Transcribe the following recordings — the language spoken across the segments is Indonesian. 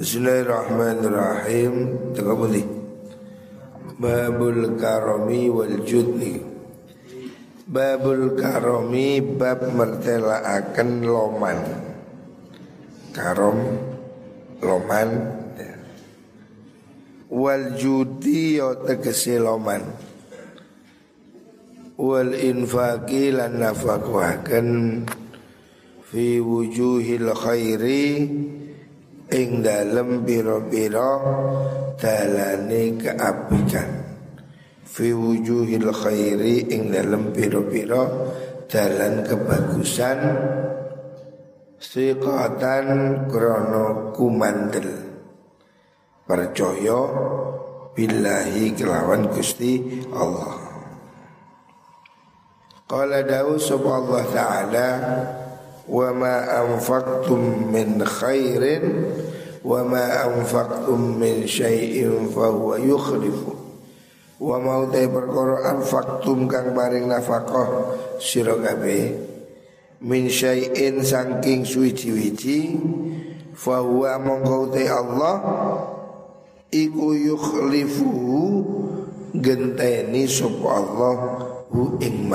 Bismillahirrahmanirrahim. Tengok putih. Babul karami wal judni. Babul karami bab mertela akan loman. Karom loman ya. wal judi yo tegese loman wal infaqi lan nafaqaken fi wujuhil khairi ing dalem biro-biro dalane keapikan. Fi wujuhil khairi ing dalem biro-biro dalan kebagusan. Siqatan krono kumandel. Percaya billahi kelawan Gusti Allah. Qala dawu Allah taala wa ma anfaqtum min khairin wa ma anfaqtum min syai'in fa huwa yukhlifu. Wa mau te perkara anfaqtum kang paring nafkah sira kabeh min syai'in saking suwi-wiji fa huwa mongko te Allah iku yukhlifu genteni sapa Allah hu ing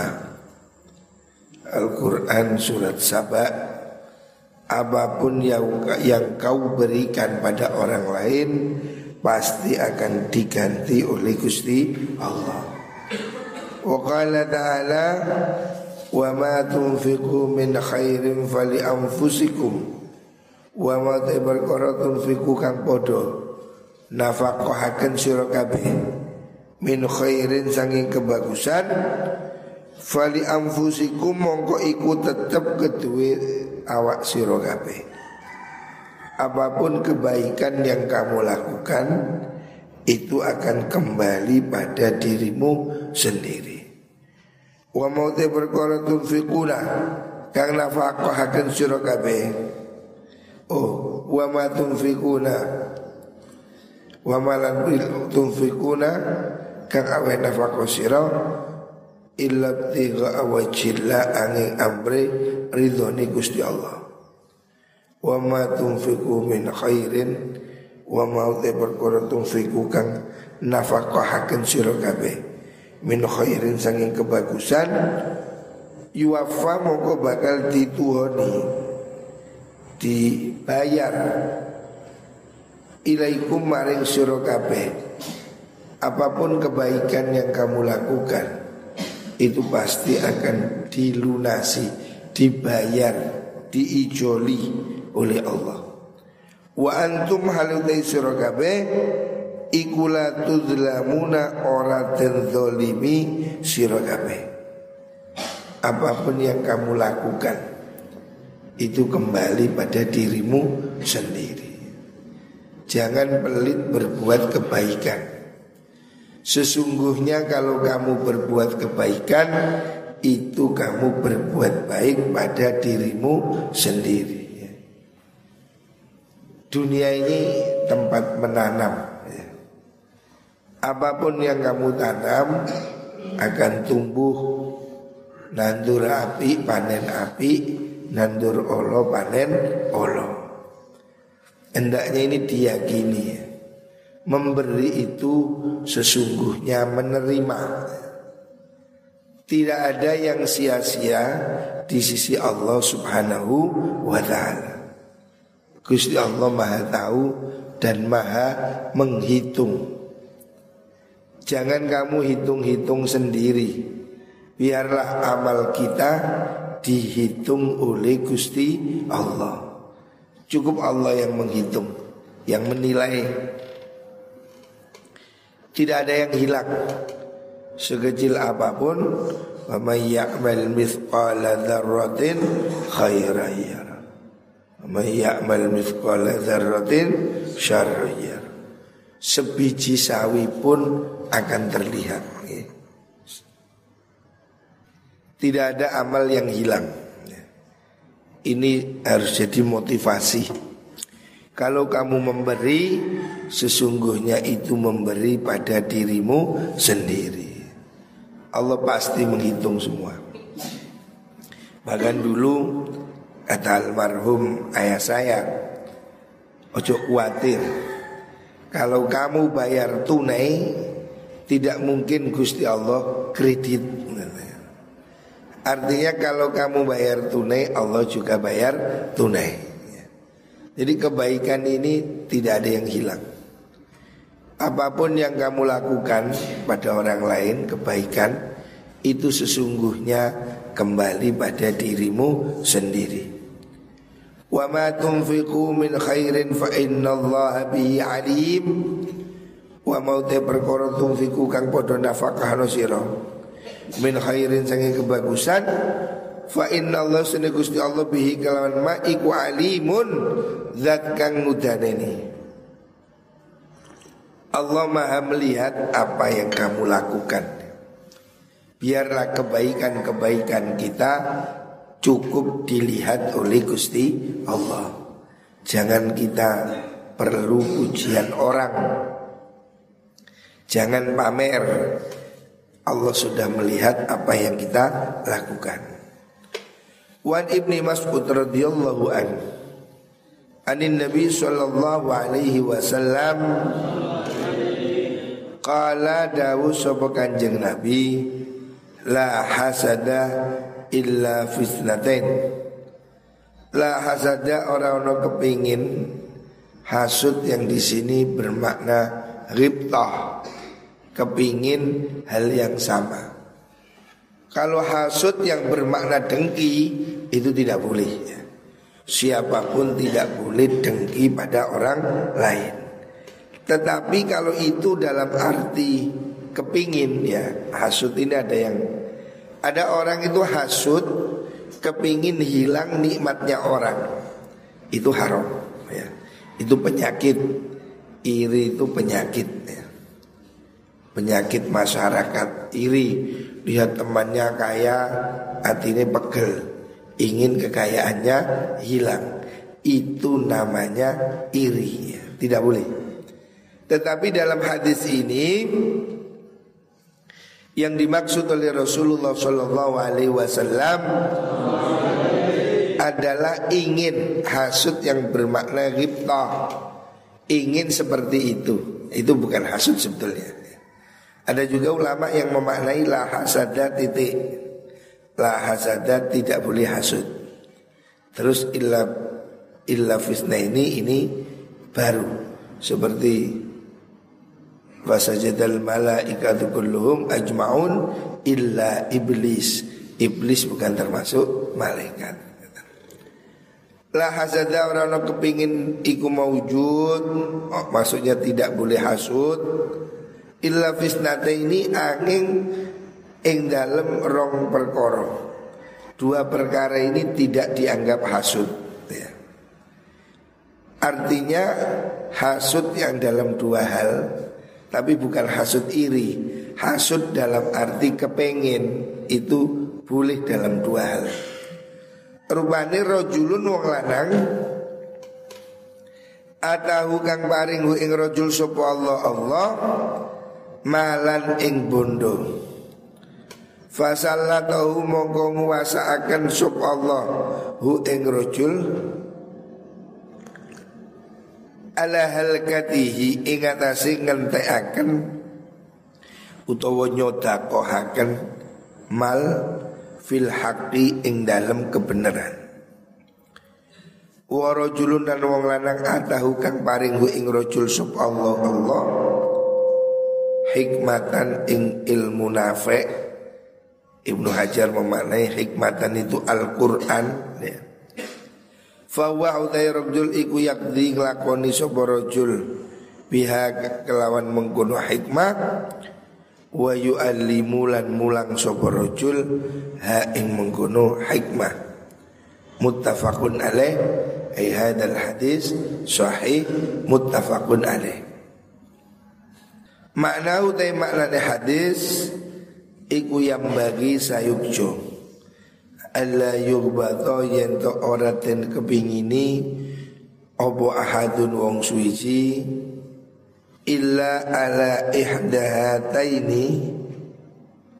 Al-Quran surat Saba Apa pun yang, yang kau berikan pada orang lain Pasti akan diganti oleh Gusti Allah. Wa qala ta'ala Wa ma tunfiqu min khairin fali anfusikum. Wa ma ta'ibarkara tunfiqu kang podo Nafaqahakan kabeh Min khairin sanging kebagusan Fali amfusikum mongko iku tetep kedue awak sira Apa pun kebaikan yang kamu lakukan itu akan kembali pada dirimu sendiri. Wa mau te perkara tunfikuna kang nafaqahaken sira kabeh. Oh, wa ma tunfikuna wa ma lan tunfikuna kang awe nafaqah sira illa tiga wajillah angin amri ridhoni Gusti Allah. Wa ma tunfiqu min khairin wa ma te perkara kang nafaqahaken sira kabeh. Min khairin sanging kebagusan yuwafa mongko bakal dituhoni dibayar ilaikum maring sira kabeh. Apa pun kebaikan yang kamu lakukan itu pasti akan dilunasi, dibayar, diijoli oleh Allah. Wa antum halutai sirakabe ikula tudlamuna ora tenzolimi sirakabe. Apa pun yang kamu lakukan itu kembali pada dirimu sendiri. Jangan pelit berbuat kebaikan. Sesungguhnya kalau kamu berbuat kebaikan Itu kamu berbuat baik pada dirimu sendiri. Dunia ini tempat menanam Apa pun yang kamu tanam akan tumbuh. Nandur api panen api. Nandur olo panen olo. Hendaknya ini diyakini ya Memberi itu sesungguhnya menerima. Tidak ada yang sia-sia di sisi Allah subhanahu wa ta'ala. Gusti Allah maha tahu dan maha menghitung. Jangan kamu hitung-hitung sendiri. Biarlah amal kita dihitung oleh Gusti Allah. Cukup Allah yang menghitung Yang menilai tidak ada yang hilang. Sekecil apa pun Wa may ya'mal mithqala dzarratin khairan yara. Wa ya'mal mithqala dzarratin syarran Sebiji sawi pun akan terlihat. Tidak ada amal yang hilang. Ini harus jadi motivasi kalau kamu memberi Sesungguhnya itu memberi pada dirimu sendiri. Allah pasti menghitung semua. Bahkan dulu Kata almarhum ayah saya Ojo khawatir Kalau kamu bayar tunai Tidak mungkin Gusti Allah kredit. Artinya kalau kamu bayar tunai Allah juga bayar tunai Jadi kebaikan ini tidak ada yang hilang. Apa pun yang kamu lakukan pada orang lain kebaikan Itu sesungguhnya kembali pada dirimu sendiri. Wa ma tunfiqu min khairin fa innallaha bihi alim. Wa mau te perkara tunfiqu kang padha nafkah sira. Min khairin sange kebagusan fa inna Allah sunni Gusti Allah bihi kalawan ma iku alimun zat kang ngudaneni Allah maha melihat apa yang kamu lakukan. Biarlah kebaikan-kebaikan kita cukup dilihat oleh Gusti Allah. Jangan kita perlu pujian orang. Jangan pamer. Allah sudah melihat apa yang kita lakukan. Wan Ibni Mas'ud radhiyallahu an Anin Nabi sallallahu alaihi wasallam Qala dawu sapa Kanjeng Nabi la hasada illa fisnatain La hasada orang-orang kepingin hasud yang di sini bermakna ghibtah kepingin hal yang sama. Kalau hasut yang bermakna dengki itu tidak boleh. Ya. Siapa pun tidak boleh dengki pada orang lain. Tetapi kalau itu dalam arti kepingin ya hasut ini ada yang ada orang itu hasut kepingin hilang nikmatnya orang itu haram ya itu penyakit iri itu penyakit ya penyakit masyarakat iri lihat temannya kaya hatinya pegel ingin kekayaannya hilang. Itu namanya iri. Tidak boleh. Tetapi dalam hadis ini yang dimaksud oleh Rasulullah Wasallam adalah ingin hasut yang bermakna ghibtah ingin seperti itu. Itu bukan hasut sebetulnya. Ada juga ulama yang memaknai la hasada titik La hasada tidak boleh hasud. Terus illa illa fisna ini ini baru. Seperti wasajadal malaikatu kulluhum ajmaun illa iblis. Iblis bukan termasuk malaikat. La hasada orang kepingin iku mawujud maksudnya tidak boleh hasud. Illa fisnate ini angin ing dalam rong perkara. Dua perkara ini tidak dianggap hasud. Ya. Artinya hasud yang dalam dua hal, tapi bukan hasud iri. Hasud dalam arti kepengen itu boleh dalam dua hal. Rupane rojulun wong lanang Atahu kang paring ing rojul sapa Allah Allah malan ing bondo Fasallatahu mongko nguwasaaken sub Allah. Hu ing rajul ala halkatihi ing atase ngentekaken utawa nyodakohaken mal fil haqqi ing dalem kebenaran. Wa rajulun dan wong lanang atahu kang paring hu ing rajul sub Allah Allah. Hikmatan ing ilmu nafe Ibnu Hajar memaknai hikmatan itu Al-Quran ya. Fawa utai rojul iku yakdi ngelakoni sopo rojul Pihak kelawan mengkuno hikmah Wa yu'allimu lan mulang sopo rojul Ha ing mengkuno hikmah Muttafaqun alaih Ay hadal hadis sahih muttafaqun alaih. Makna utai makna hadis Iku yang bagi sayukjo Allah yughbato yento oraten kepingini Obo ahadun wong suici Illa ala ihdahataini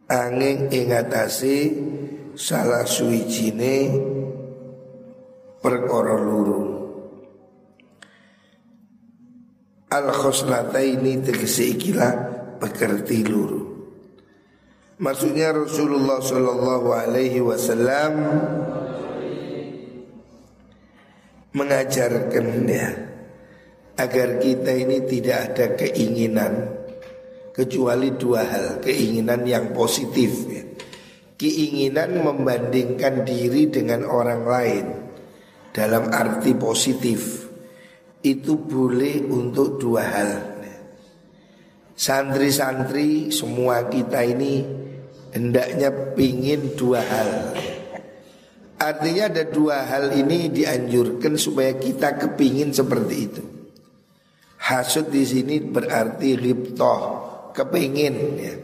Angin ingatasi Salah suicine Perkara luru al khoslataini tegese ikilah pekerti luru. Maksudnya Rasulullah Shallallahu Alaihi Wasallam mengajarkan ya agar kita ini tidak ada keinginan kecuali dua hal keinginan yang positif ya. keinginan membandingkan diri dengan orang lain dalam arti positif itu boleh untuk dua hal santri-santri semua kita ini hendaknya pingin dua hal Artinya ada dua hal ini dianjurkan supaya kita kepingin seperti itu. Hasud di sini berarti riptoh, kepingin ya.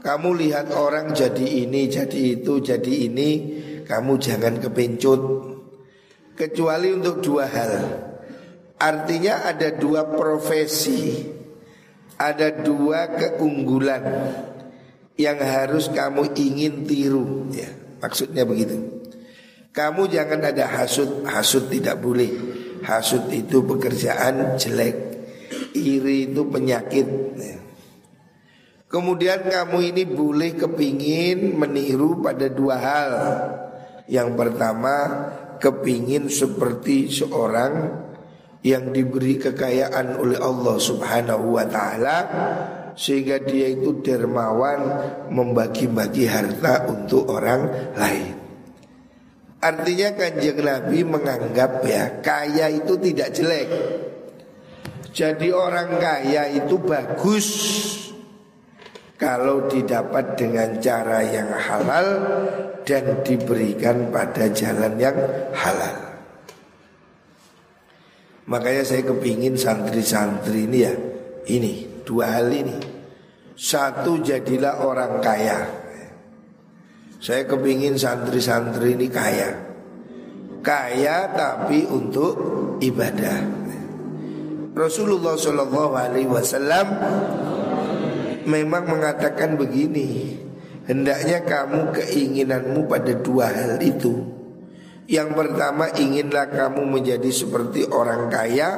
Kamu lihat orang jadi ini, jadi itu, jadi ini, kamu jangan kepencut. Kecuali untuk dua hal. Artinya ada dua profesi, ada dua keunggulan yang harus kamu ingin tiru. Ya, maksudnya begitu. Kamu jangan ada hasut, hasut tidak boleh. Hasut itu pekerjaan jelek, iri itu penyakit. Kemudian kamu ini boleh kepingin meniru pada dua hal. Yang pertama, kepingin seperti seorang yang diberi kekayaan oleh Allah Subhanahu wa taala sehingga dia itu dermawan membagi-bagi harta untuk orang lain. Artinya kanjeng Nabi menganggap ya kaya itu tidak jelek. Jadi orang kaya itu bagus kalau didapat dengan cara yang halal dan diberikan pada jalan yang halal. Makanya saya kepingin santri-santri ini ya ini dua hal ini. Satu jadilah orang kaya. Saya kepingin santri-santri ini kaya Kaya tapi untuk ibadah Rasulullah Shallallahu Alaihi Wasallam memang mengatakan begini hendaknya kamu keinginanmu pada dua hal itu yang pertama inginlah kamu menjadi seperti orang kaya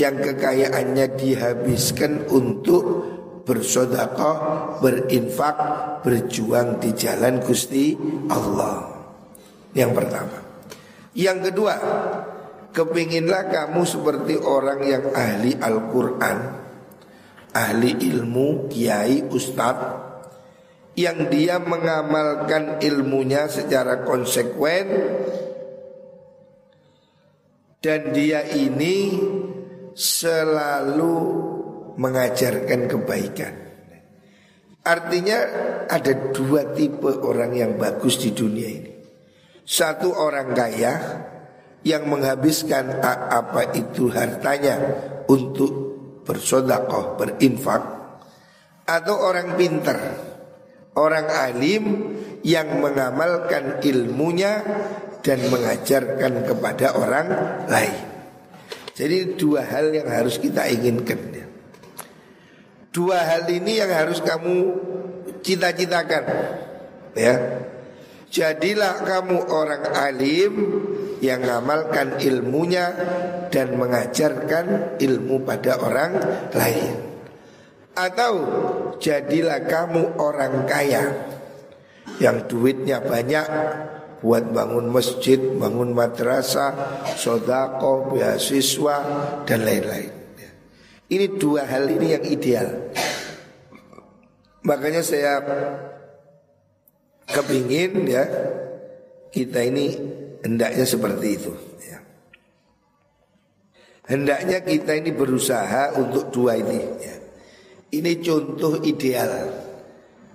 yang kekayaannya dihabiskan untuk bersodakoh, berinfak, berjuang di jalan Gusti Allah. Yang pertama. Yang kedua, kepinginlah kamu seperti orang yang ahli Al-Quran, ahli ilmu, kiai, ustadz, yang dia mengamalkan ilmunya secara konsekuen dan dia ini selalu mengajarkan kebaikan. Artinya ada dua tipe orang yang bagus di dunia ini. Satu orang kaya yang menghabiskan apa itu hartanya untuk bersodakoh, berinfak. Atau orang pintar, orang alim yang mengamalkan ilmunya dan mengajarkan kepada orang lain. Jadi dua hal yang harus kita inginkan. Dua hal ini yang harus kamu cita-citakan Ya Jadilah kamu orang alim yang mengamalkan ilmunya dan mengajarkan ilmu pada orang lain. Atau jadilah kamu orang kaya yang duitnya banyak buat bangun masjid, bangun madrasah, sodako, beasiswa dan lain-lain. Ini dua hal ini yang ideal. Makanya saya kepingin ya kita ini hendaknya seperti itu. Ya. Hendaknya kita ini berusaha untuk dua ini. Ya. Ini contoh ideal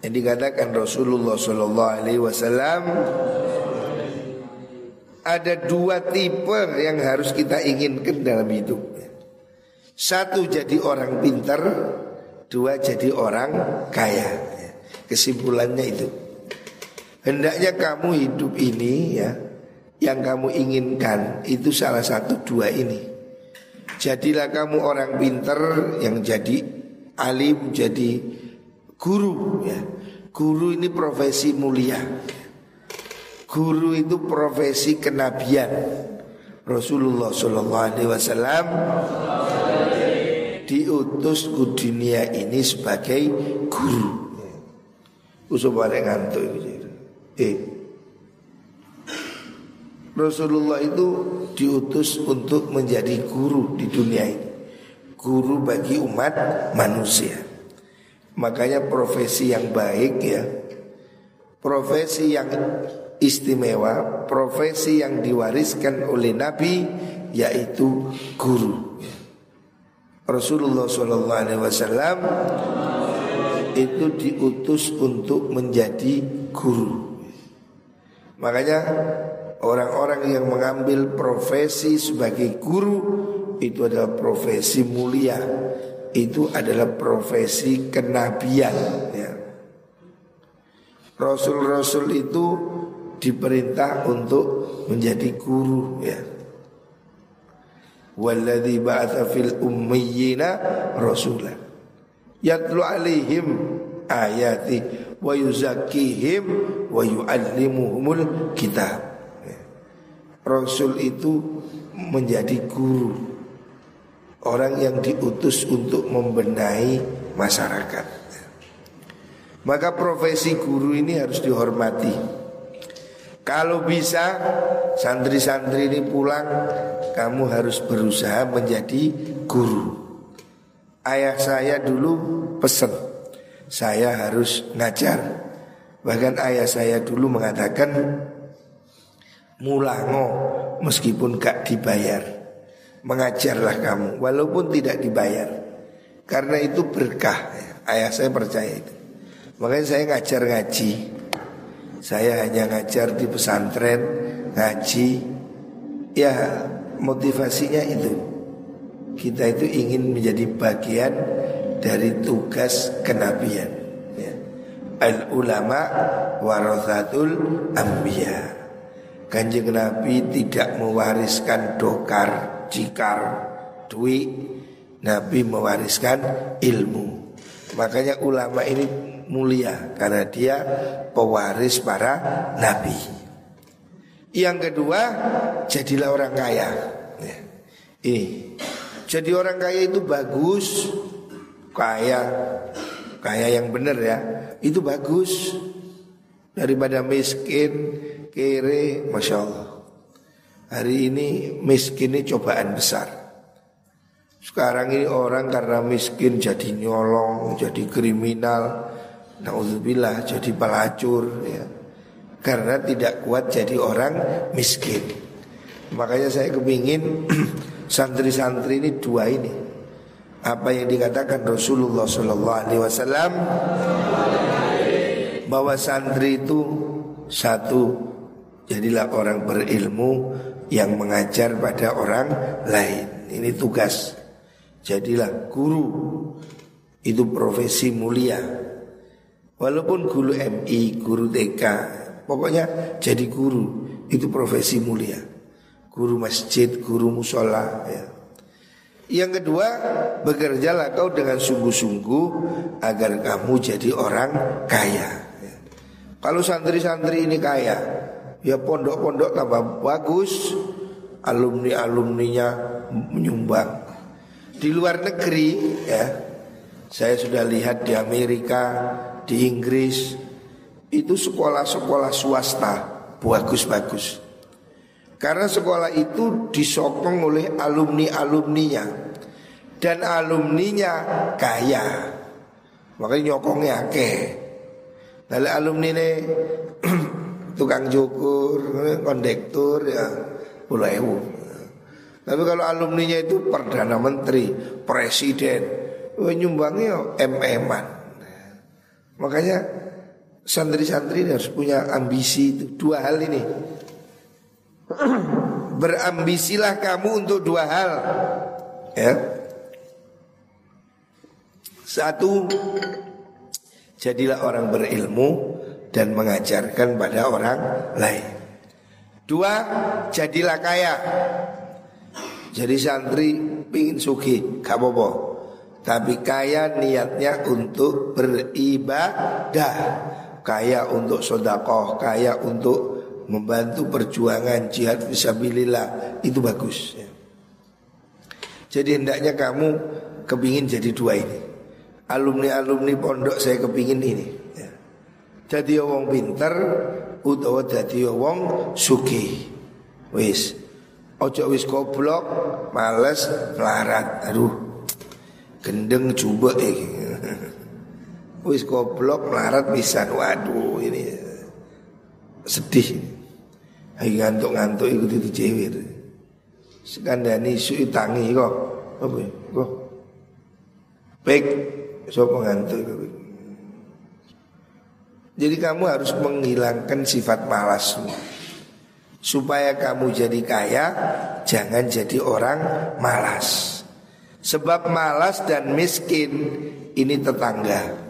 yang dikatakan Rasulullah Shallallahu Alaihi Wasallam ada dua tipe yang harus kita inginkan dalam hidup. Satu jadi orang pintar, dua jadi orang kaya. Kesimpulannya itu. Hendaknya kamu hidup ini ya, yang kamu inginkan itu salah satu dua ini. Jadilah kamu orang pintar yang jadi alim, jadi guru ya. Guru ini profesi mulia. Guru itu profesi kenabian. Rasulullah Shallallahu Alaihi Wasallam diutus ke dunia ini sebagai guru. Usah balik ngantuk Eh, Rasulullah itu diutus untuk menjadi guru di dunia ini. Guru bagi umat manusia. Makanya profesi yang baik ya. Profesi yang istimewa, profesi yang diwariskan oleh Nabi yaitu guru. Rasulullah Shallallahu Alaihi Wasallam itu diutus untuk menjadi guru. Makanya orang-orang yang mengambil profesi sebagai guru itu adalah profesi mulia. Itu adalah profesi kenabian. Ya. Rasul-rasul itu diperintah untuk menjadi guru ya. Walladzi ba'atha fil ummiyina rasulan yatlu alaihim ayati wa yuzakkihim wa yuallimuhumul kitab. Ya. Rasul itu menjadi guru Orang yang diutus untuk membenahi masyarakat ya. Maka profesi guru ini harus dihormati kalau bisa santri-santri ini pulang Kamu harus berusaha menjadi guru. Ayah saya dulu pesen Saya harus ngajar. Bahkan ayah saya dulu mengatakan Mulango meskipun gak dibayar Mengajarlah kamu. Walaupun tidak dibayar Karena itu berkah. Ayah saya percaya itu. Makanya saya ngajar ngaji saya hanya ngajar di pesantren, ngaji. Ya motivasinya itu. Kita itu ingin menjadi bagian dari tugas kenabian. Ya. Al ulama warathatul ambiya. Kanjeng Nabi tidak mewariskan dokar, cikar, duit. Nabi mewariskan ilmu. Makanya ulama ini mulia karena dia pewaris para nabi. Yang kedua, jadilah orang kaya. Ya. Ini, jadi orang kaya itu bagus, kaya, kaya yang benar ya, itu bagus daripada miskin, kere, masya Allah. Hari ini miskin ini cobaan besar. Sekarang ini orang karena miskin jadi nyolong, jadi kriminal, Nauzubillah jadi pelacur ya. Karena tidak kuat jadi orang miskin. Makanya saya kepingin Santri-santri ini dua ini. Apa yang dikatakan Rasulullah Sallallahu Alaihi Wasallam? Bahwa santri itu Satu Jadilah orang berilmu Yang mengajar pada orang lain. Ini tugas Jadilah guru Itu profesi mulia Walaupun guru MI, guru TK, pokoknya jadi guru itu profesi mulia. Guru masjid, guru musola. Ya. Yang kedua, bekerjalah kau dengan sungguh-sungguh agar kamu jadi orang kaya. Ya. Kalau santri-santri ini kaya, ya pondok-pondok tambah bagus, alumni-alumninya menyumbang. Di luar negeri, ya, saya sudah lihat di Amerika, di Inggris itu sekolah-sekolah swasta bagus-bagus. Karena sekolah itu disokong oleh alumni-alumninya dan alumninya kaya. Makanya nyokongnya ke. Dari alumni ini tukang cukur, kondektur ya puluh ewu. Tapi kalau alumninya itu perdana menteri, presiden, nyumbangnya mm-an. Makanya santri-santri harus punya ambisi itu dua hal ini. Berambisilah kamu untuk dua hal. Ya. Satu, jadilah orang berilmu dan mengajarkan pada orang lain. Dua, jadilah kaya. Jadi santri pingin suki, gak apa-apa. Tapi kaya niatnya untuk beribadah Kaya untuk sodakoh Kaya untuk membantu perjuangan jihad visabilillah Itu bagus ya. Jadi hendaknya kamu kepingin jadi dua ini. Alumni-alumni pondok saya kepingin ini. Ya. Jadi wong pinter utawa jadi wong suki. Wis. Ojo wis goblok, males, melarat. Aduh. Gendeng coba eh. Wis goblok, melarat bisa. Waduh, ini sedih. Hai ngantuk-ngantuk ikut itu cewek. Sekandani isu tangi kok. Apa ya? Kok. Baik, so pengantuk Jadi kamu harus menghilangkan sifat malasmu Supaya kamu jadi kaya Jangan jadi orang malas. Sebab malas dan miskin Ini tetangga.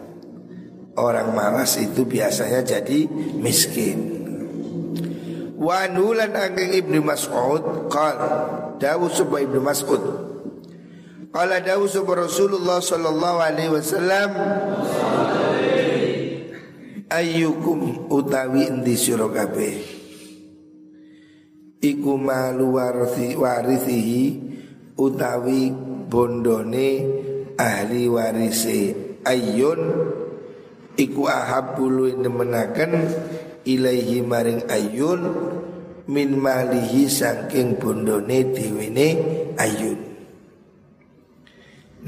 Orang malas itu biasanya jadi miskin. Wa nulan angin Ibnu Mas'ud Qal Dawud subha Ibnu Mas'ud. Qala Dawud subha Rasulullah sallallahu alaihi wasallam Ayyukum utawi endi sira Iku malu warthi warithihi utawi bondone ahli warise. Ayyun iku ahabbulu nemenaken ilaihi maring ayun min malihi saking bondone diwene ayun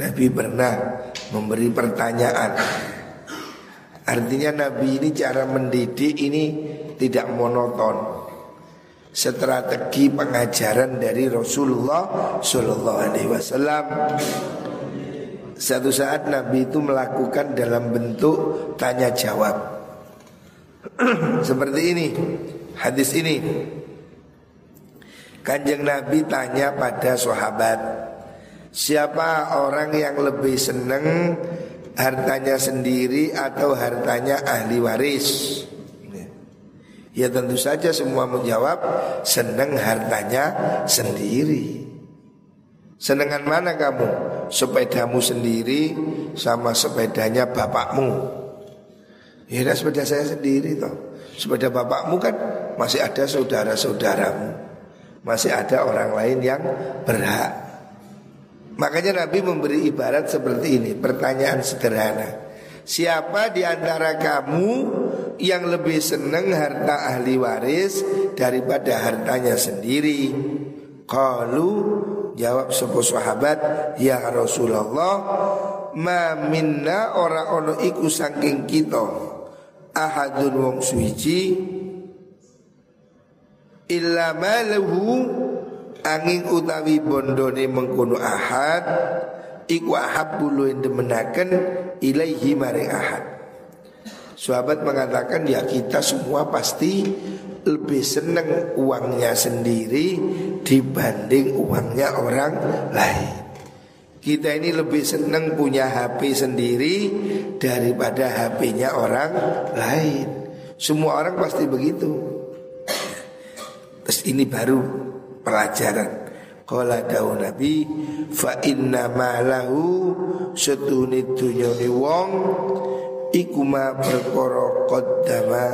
Nabi pernah memberi pertanyaan. Artinya Nabi ini cara mendidik ini tidak monoton Strategi pengajaran dari Rasulullah Sallallahu Alaihi Wasallam. Satu saat Nabi itu melakukan dalam bentuk tanya jawab. Seperti ini Hadis ini. Kanjeng Nabi tanya pada sahabat Siapa orang yang lebih senang Hartanya sendiri atau hartanya ahli waris Ya tentu saja semua menjawab Senang hartanya sendiri Senengan mana kamu? Sepedamu sendiri sama sepedanya bapakmu Ya sepeda saya sendiri toh. Sepeda bapakmu kan masih ada saudara-saudaramu. Masih ada orang lain yang berhak. Makanya Nabi memberi ibarat seperti ini, pertanyaan sederhana. Siapa di antara kamu yang lebih senang harta ahli waris daripada hartanya sendiri? Kalau jawab sebuah sahabat, ya Rasulullah, ma minna ora ono iku saking kita ahadun wong suci illa malahu angin utawi bondone mengkono ahad iku ahabbu luwih demenaken ilaihi maring ahad Sahabat mengatakan ya kita semua pasti lebih senang uangnya sendiri dibanding uangnya orang lain. Kita ini lebih senang punya HP sendiri daripada HP-nya orang lain. Semua orang pasti begitu. Terus ini baru pelajaran. Kala daun Nabi fa inna malahu dunyane wong iku ma perkara qaddama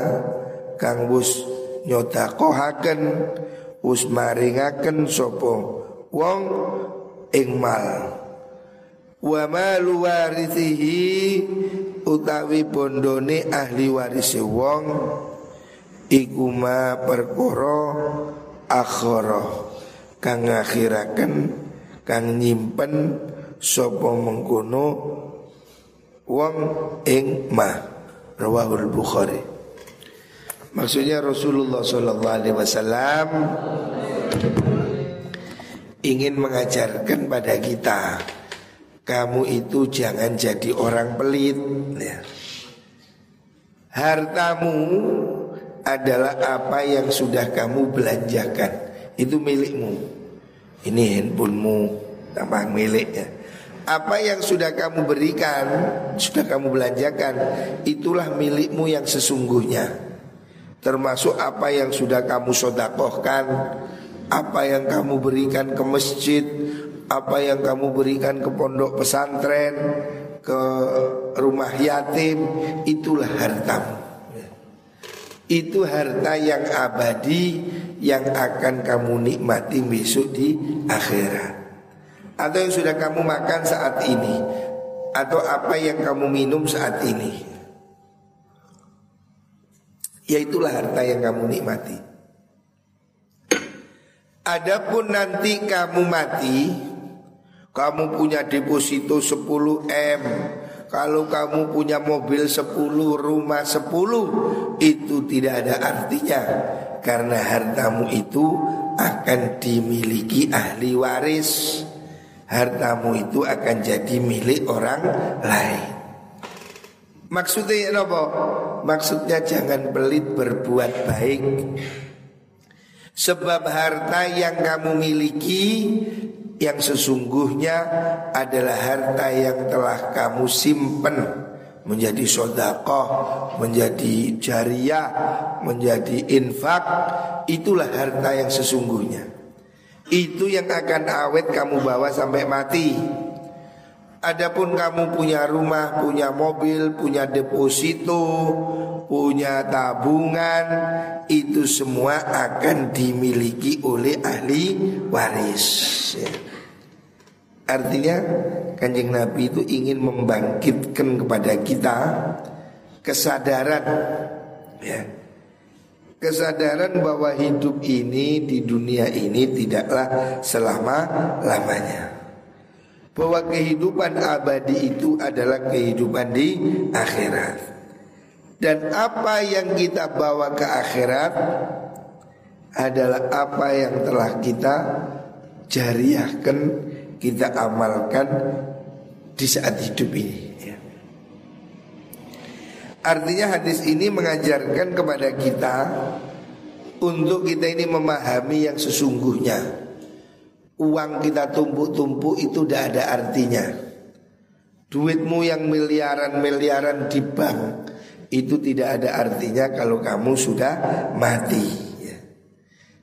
kang wis nyodakohaken wis maringaken sapa wong ing mal. Wa malu utawi bondone ahli warise wong iku ma perkara akhara kang ngakhiraken kang nyimpen sapa mengkono wong ing ma. Rawahul bukhari. Maksudnya Rasulullah sallallahu alaihi wasallam ingin mengajarkan pada kita kamu itu jangan jadi orang pelit ya. Hartamu adalah apa yang sudah kamu belanjakan. Itu milikmu. Ini handphonemu Tambah miliknya apa yang sudah kamu berikan, sudah kamu belanjakan, itulah milikmu yang sesungguhnya. Termasuk apa yang sudah kamu sodakohkan, apa yang kamu berikan ke masjid, apa yang kamu berikan ke pondok pesantren, ke rumah yatim, itulah hartamu. Itu harta yang abadi yang akan kamu nikmati besok di akhirat. Atau yang sudah kamu makan saat ini atau apa yang kamu minum saat ini. Yaitulah harta yang kamu nikmati. Adapun nanti kamu mati, kamu punya deposito 10 M, kalau kamu punya mobil 10, rumah 10, itu tidak ada artinya karena hartamu itu akan dimiliki ahli waris hartamu itu akan jadi milik orang lain. Maksudnya apa? Maksudnya jangan pelit berbuat baik. Sebab harta yang kamu miliki yang sesungguhnya adalah harta yang telah kamu simpen menjadi sodakoh, menjadi jariah, menjadi infak, itulah harta yang sesungguhnya. Itu yang akan awet kamu bawa sampai mati. Adapun kamu punya rumah, punya mobil, punya deposito, punya tabungan Itu semua akan dimiliki oleh ahli waris. Artinya kanjeng Nabi itu ingin membangkitkan kepada kita kesadaran ya Kesadaran bahwa hidup ini di dunia ini tidaklah selama-lamanya. Bahwa kehidupan abadi itu adalah kehidupan di akhirat. Dan apa yang kita bawa ke akhirat Adalah apa yang telah kita jariahkan Kita amalkan di saat hidup ini Artinya hadis ini mengajarkan kepada kita untuk kita ini memahami yang sesungguhnya. Uang kita tumpuk-tumpuk itu tidak ada artinya. Duitmu yang miliaran-miliaran di bank itu tidak ada artinya kalau kamu sudah mati. Ya.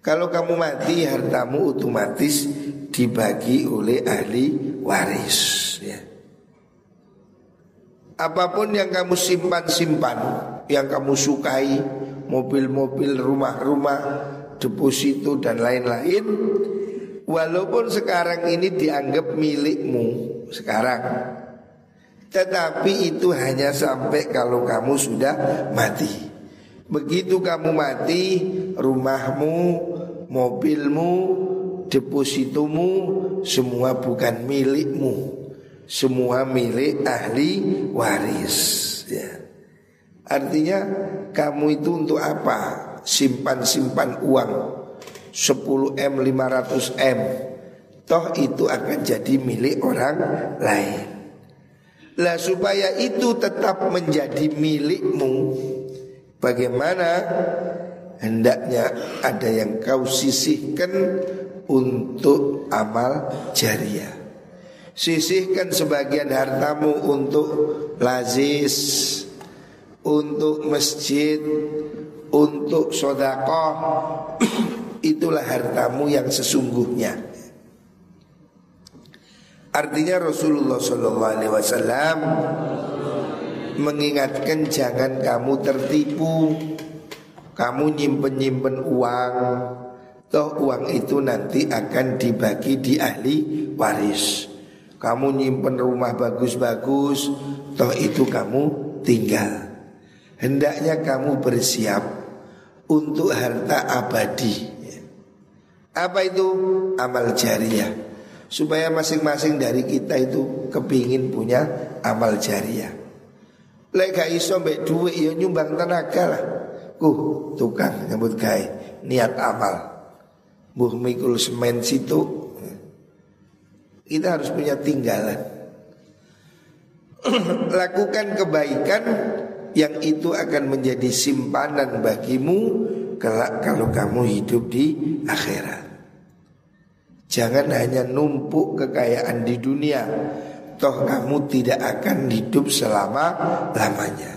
Kalau kamu mati hartamu otomatis dibagi oleh ahli waris. Ya. Apa pun yang kamu simpan-simpan Yang kamu sukai Mobil-mobil, rumah-rumah Deposito dan lain-lain. Walaupun sekarang ini dianggap milikmu Sekarang. Tetapi itu hanya sampai kalau kamu sudah mati. Begitu kamu mati Rumahmu, mobilmu, depositomu Semua bukan milikmu semua milik ahli waris. Ya. Artinya kamu itu untuk apa? Simpan-simpan uang. 10M, 500M Toh itu akan jadi milik orang lain. Lah supaya itu tetap menjadi milikmu Bagaimana? Hendaknya ada yang kau sisihkan untuk amal jariah Sisihkan sebagian hartamu untuk lazis Untuk masjid Untuk sodakoh Itulah hartamu yang sesungguhnya. Artinya Rasulullah SAW mengingatkan jangan kamu tertipu, kamu nyimpen-nyimpen uang, toh uang itu nanti akan dibagi di ahli waris. Kamu nyimpen rumah bagus-bagus Toh itu kamu tinggal. Hendaknya kamu bersiap Untuk harta abadi. Apa itu? Amal jariah. Supaya masing-masing dari kita itu Kepingin punya amal jariah. Lek gak iso mbek duit ya nyumbang tenaga lah. Kuh tukang nyambut gai Niat amal. Buh mikul semen situ kita harus punya tinggalan. Lakukan kebaikan yang itu akan menjadi simpanan bagimu kalau kamu hidup di akhirat. Jangan hanya numpuk kekayaan di dunia, toh kamu tidak akan hidup selama lamanya.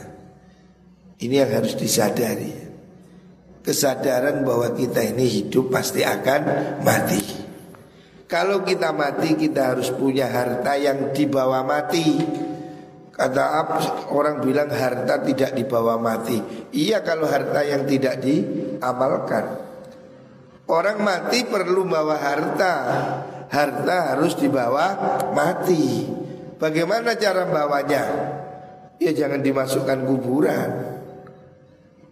Ini yang harus disadari. Kesadaran bahwa kita ini hidup pasti akan mati. Kalau kita mati kita harus punya harta yang dibawa mati Kata orang bilang harta tidak dibawa mati Iya kalau harta yang tidak diamalkan Orang mati perlu bawa harta Harta harus dibawa mati. Bagaimana cara bawanya? Ya jangan dimasukkan kuburan.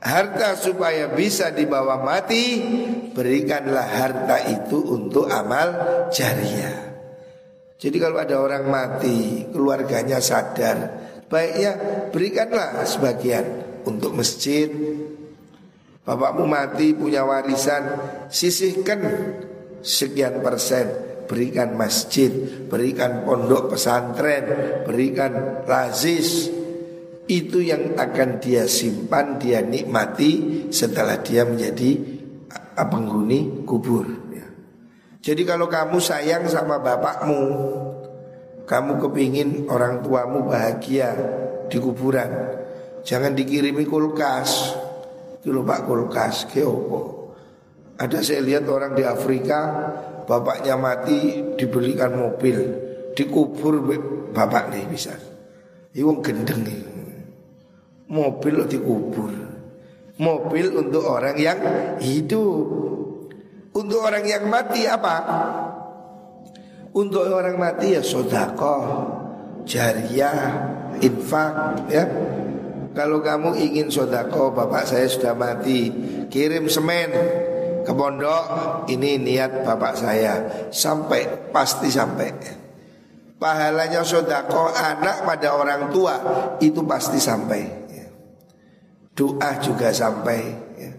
Harta supaya bisa dibawa mati, berikanlah harta itu untuk amal jariah. Jadi kalau ada orang mati, keluarganya sadar, baiknya berikanlah sebagian untuk masjid. Bapakmu mati punya warisan, sisihkan sekian persen, berikan masjid, berikan pondok pesantren, berikan lazis, itu yang akan dia simpan, dia nikmati setelah dia menjadi penghuni kubur. Ya. Jadi kalau kamu sayang sama bapakmu, kamu kepingin orang tuamu bahagia di kuburan, jangan dikirimi kulkas. Itu pak kulkas, keopo. Ada saya lihat orang di Afrika, bapaknya mati dibelikan mobil, dikubur bapak nih bisa. Iwong gendeng nih mobil dikubur. Mobil untuk orang yang hidup. Untuk orang yang mati apa? Untuk orang mati ya sodako, jariah, infak ya. Kalau kamu ingin sodako, bapak saya sudah mati, kirim semen ke pondok. Ini niat bapak saya sampai pasti sampai. Pahalanya sodako anak pada orang tua itu pasti sampai doa juga sampai ya.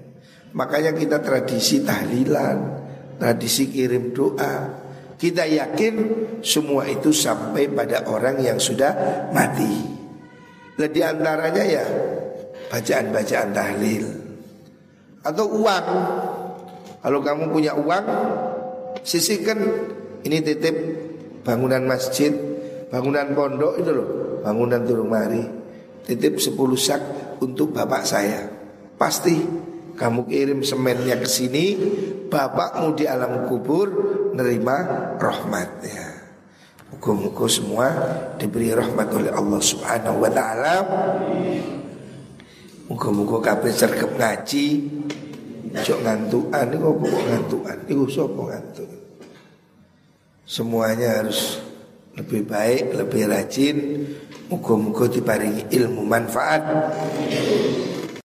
Makanya kita tradisi tahlilan Tradisi kirim doa. Kita yakin semua itu sampai pada orang yang sudah mati. Dan di antaranya ya Bacaan-bacaan tahlil. Atau uang. Kalau kamu punya uang Sisihkan. Ini titip bangunan masjid Bangunan pondok itu loh Bangunan turun mari. Titip 10 sak untuk bapak saya. Pasti kamu kirim semennya ke sini, bapakmu di alam kubur nerima rahmatnya. Muka-muka semua diberi rahmat oleh Allah Subhanahu wa taala. Muka-muka kabeh sergap ngaji, Jok ngantukan ini kok ngantukan Iku sapa ngantuk Semuanya harus lebih baik, lebih rajin Muka-muka diparingi ilmu manfaat